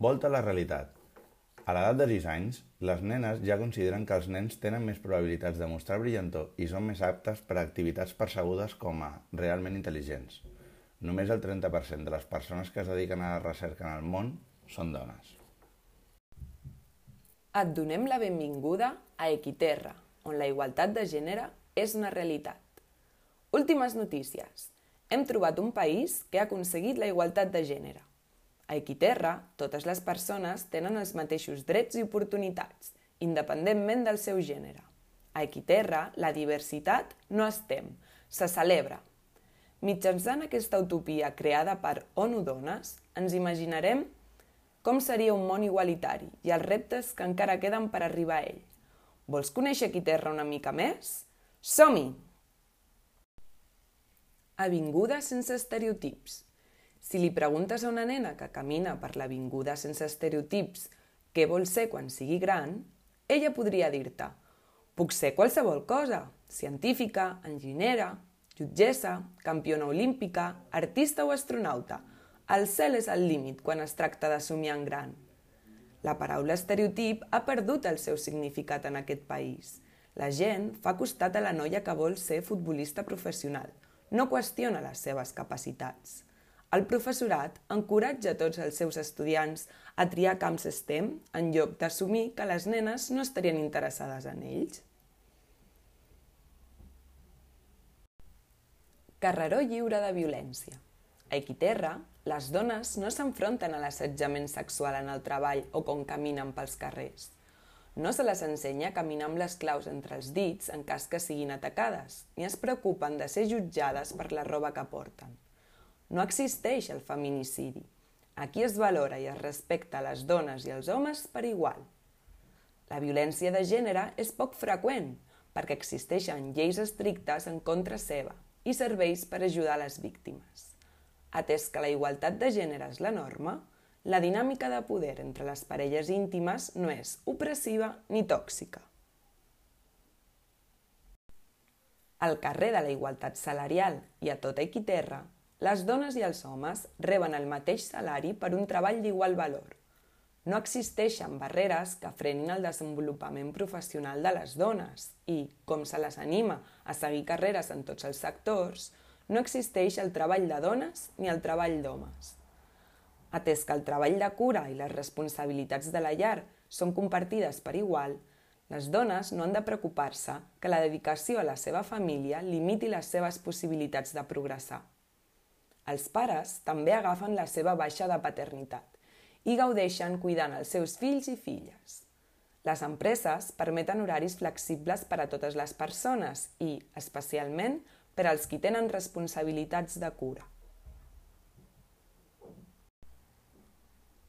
Volta a la realitat. A l'edat de 6 anys, les nenes ja consideren que els nens tenen més probabilitats de mostrar brillantor i són més aptes per a activitats percebudes com a realment intel·ligents. Només el 30% de les persones que es dediquen a la recerca en el món són dones. Et donem la benvinguda a Equiterra, on la igualtat de gènere és una realitat. Últimes notícies. Hem trobat un país que ha aconseguit la igualtat de gènere. A Equiterra, totes les persones tenen els mateixos drets i oportunitats, independentment del seu gènere. A Equiterra, la diversitat no es tem, se celebra. Mitjançant aquesta utopia creada per ONU Dones, ens imaginarem com seria un món igualitari i els reptes que encara queden per arribar a ell. Vols conèixer Equiterra una mica més? Som-hi! Avinguda sense estereotips. Si li preguntes a una nena que camina per l'avinguda sense estereotips què vol ser quan sigui gran, ella podria dir-te «Puc ser qualsevol cosa, científica, enginyera, jutgessa, campiona olímpica, artista o astronauta. El cel és el límit quan es tracta de somiar en gran». La paraula estereotip ha perdut el seu significat en aquest país. La gent fa costat a la noia que vol ser futbolista professional – no qüestiona les seves capacitats. El professorat encoratja tots els seus estudiants a triar camps STEM en lloc d'assumir que les nenes no estarien interessades en ells. Carreró lliure de violència. A Equiterra, les dones no s'enfronten a l'assetjament sexual en el treball o quan caminen pels carrers. No se les ensenya a caminar amb les claus entre els dits en cas que siguin atacades, ni es preocupen de ser jutjades per la roba que porten. No existeix el feminicidi. Aquí es valora i es respecta les dones i els homes per igual. La violència de gènere és poc freqüent, perquè existeixen lleis estrictes en contra seva i serveis per ajudar les víctimes. Atès que la igualtat de gènere és la norma, la dinàmica de poder entre les parelles íntimes no és opressiva ni tòxica. Al carrer de la igualtat salarial i a tota Equiterra, les dones i els homes reben el mateix salari per un treball d'igual valor. No existeixen barreres que frenin el desenvolupament professional de les dones i, com se les anima a seguir carreres en tots els sectors, no existeix el treball de dones ni el treball d'homes. Atès que el treball de cura i les responsabilitats de la llar són compartides per igual, les dones no han de preocupar-se que la dedicació a la seva família limiti les seves possibilitats de progressar. Els pares també agafen la seva baixa de paternitat i gaudeixen cuidant els seus fills i filles. Les empreses permeten horaris flexibles per a totes les persones i, especialment, per als qui tenen responsabilitats de cura.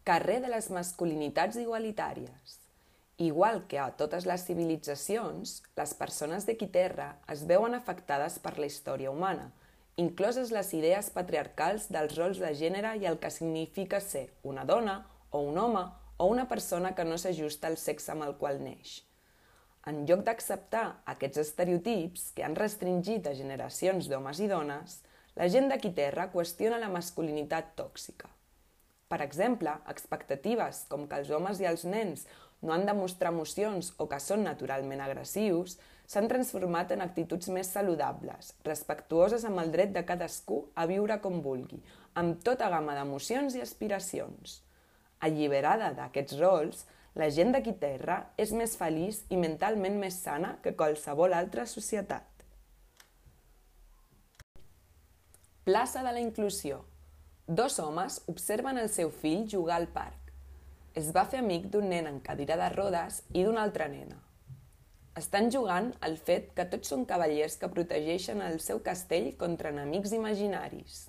Carrer de les masculinitats igualitàries. Igual que a totes les civilitzacions, les persones de Quiterra es veuen afectades per la història humana, incloses les idees patriarcals dels rols de gènere i el que significa ser una dona o un home o una persona que no s'ajusta al sexe amb el qual neix. En lloc d'acceptar aquests estereotips que han restringit a generacions d'homes i dones, la gent de Quiterra qüestiona la masculinitat tòxica. Per exemple, expectatives com que els homes i els nens no han de mostrar emocions o que són naturalment agressius, s'han transformat en actituds més saludables, respectuoses amb el dret de cadascú a viure com vulgui, amb tota gamma d'emocions i aspiracions. Alliberada d'aquests rols, la gent d'aquí terra és més feliç i mentalment més sana que qualsevol altra societat. Plaça de la Inclusió Dos homes observen el seu fill jugar al parc. Es va fer amic d'un nen en cadira de rodes i d'una altra nena. Estan jugant al fet que tots són cavallers que protegeixen el seu castell contra enemics imaginaris.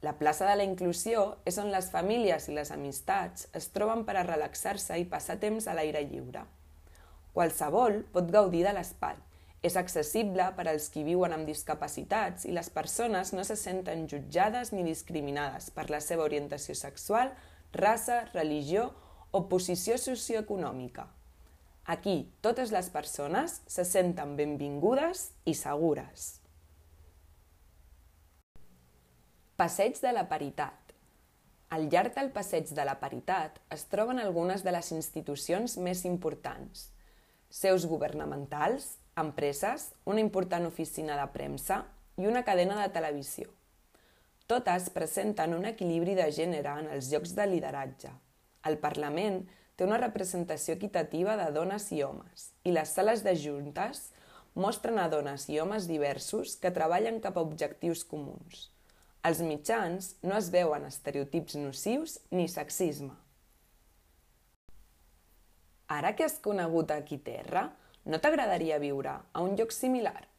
La plaça de la inclusió és on les famílies i les amistats es troben per a relaxar-se i passar temps a l'aire lliure. Qualsevol pot gaudir de l'espai, és accessible per als qui viuen amb discapacitats i les persones no se senten jutjades ni discriminades per la seva orientació sexual, raça, religió o posició socioeconòmica. Aquí totes les persones se senten benvingudes i segures. Passeig de la Paritat. Al llarg del passeig de la paritat es troben algunes de les institucions més importants. Seus governamentals, empreses, una important oficina de premsa i una cadena de televisió. Totes presenten un equilibri de gènere en els llocs de lideratge. El Parlament té una representació equitativa de dones i homes i les sales de juntes mostren a dones i homes diversos que treballen cap a objectius comuns. Als mitjans no es veuen estereotips nocius ni sexisme. Ara que has conegut aquí terra, no t'agradaria viure a un lloc similar?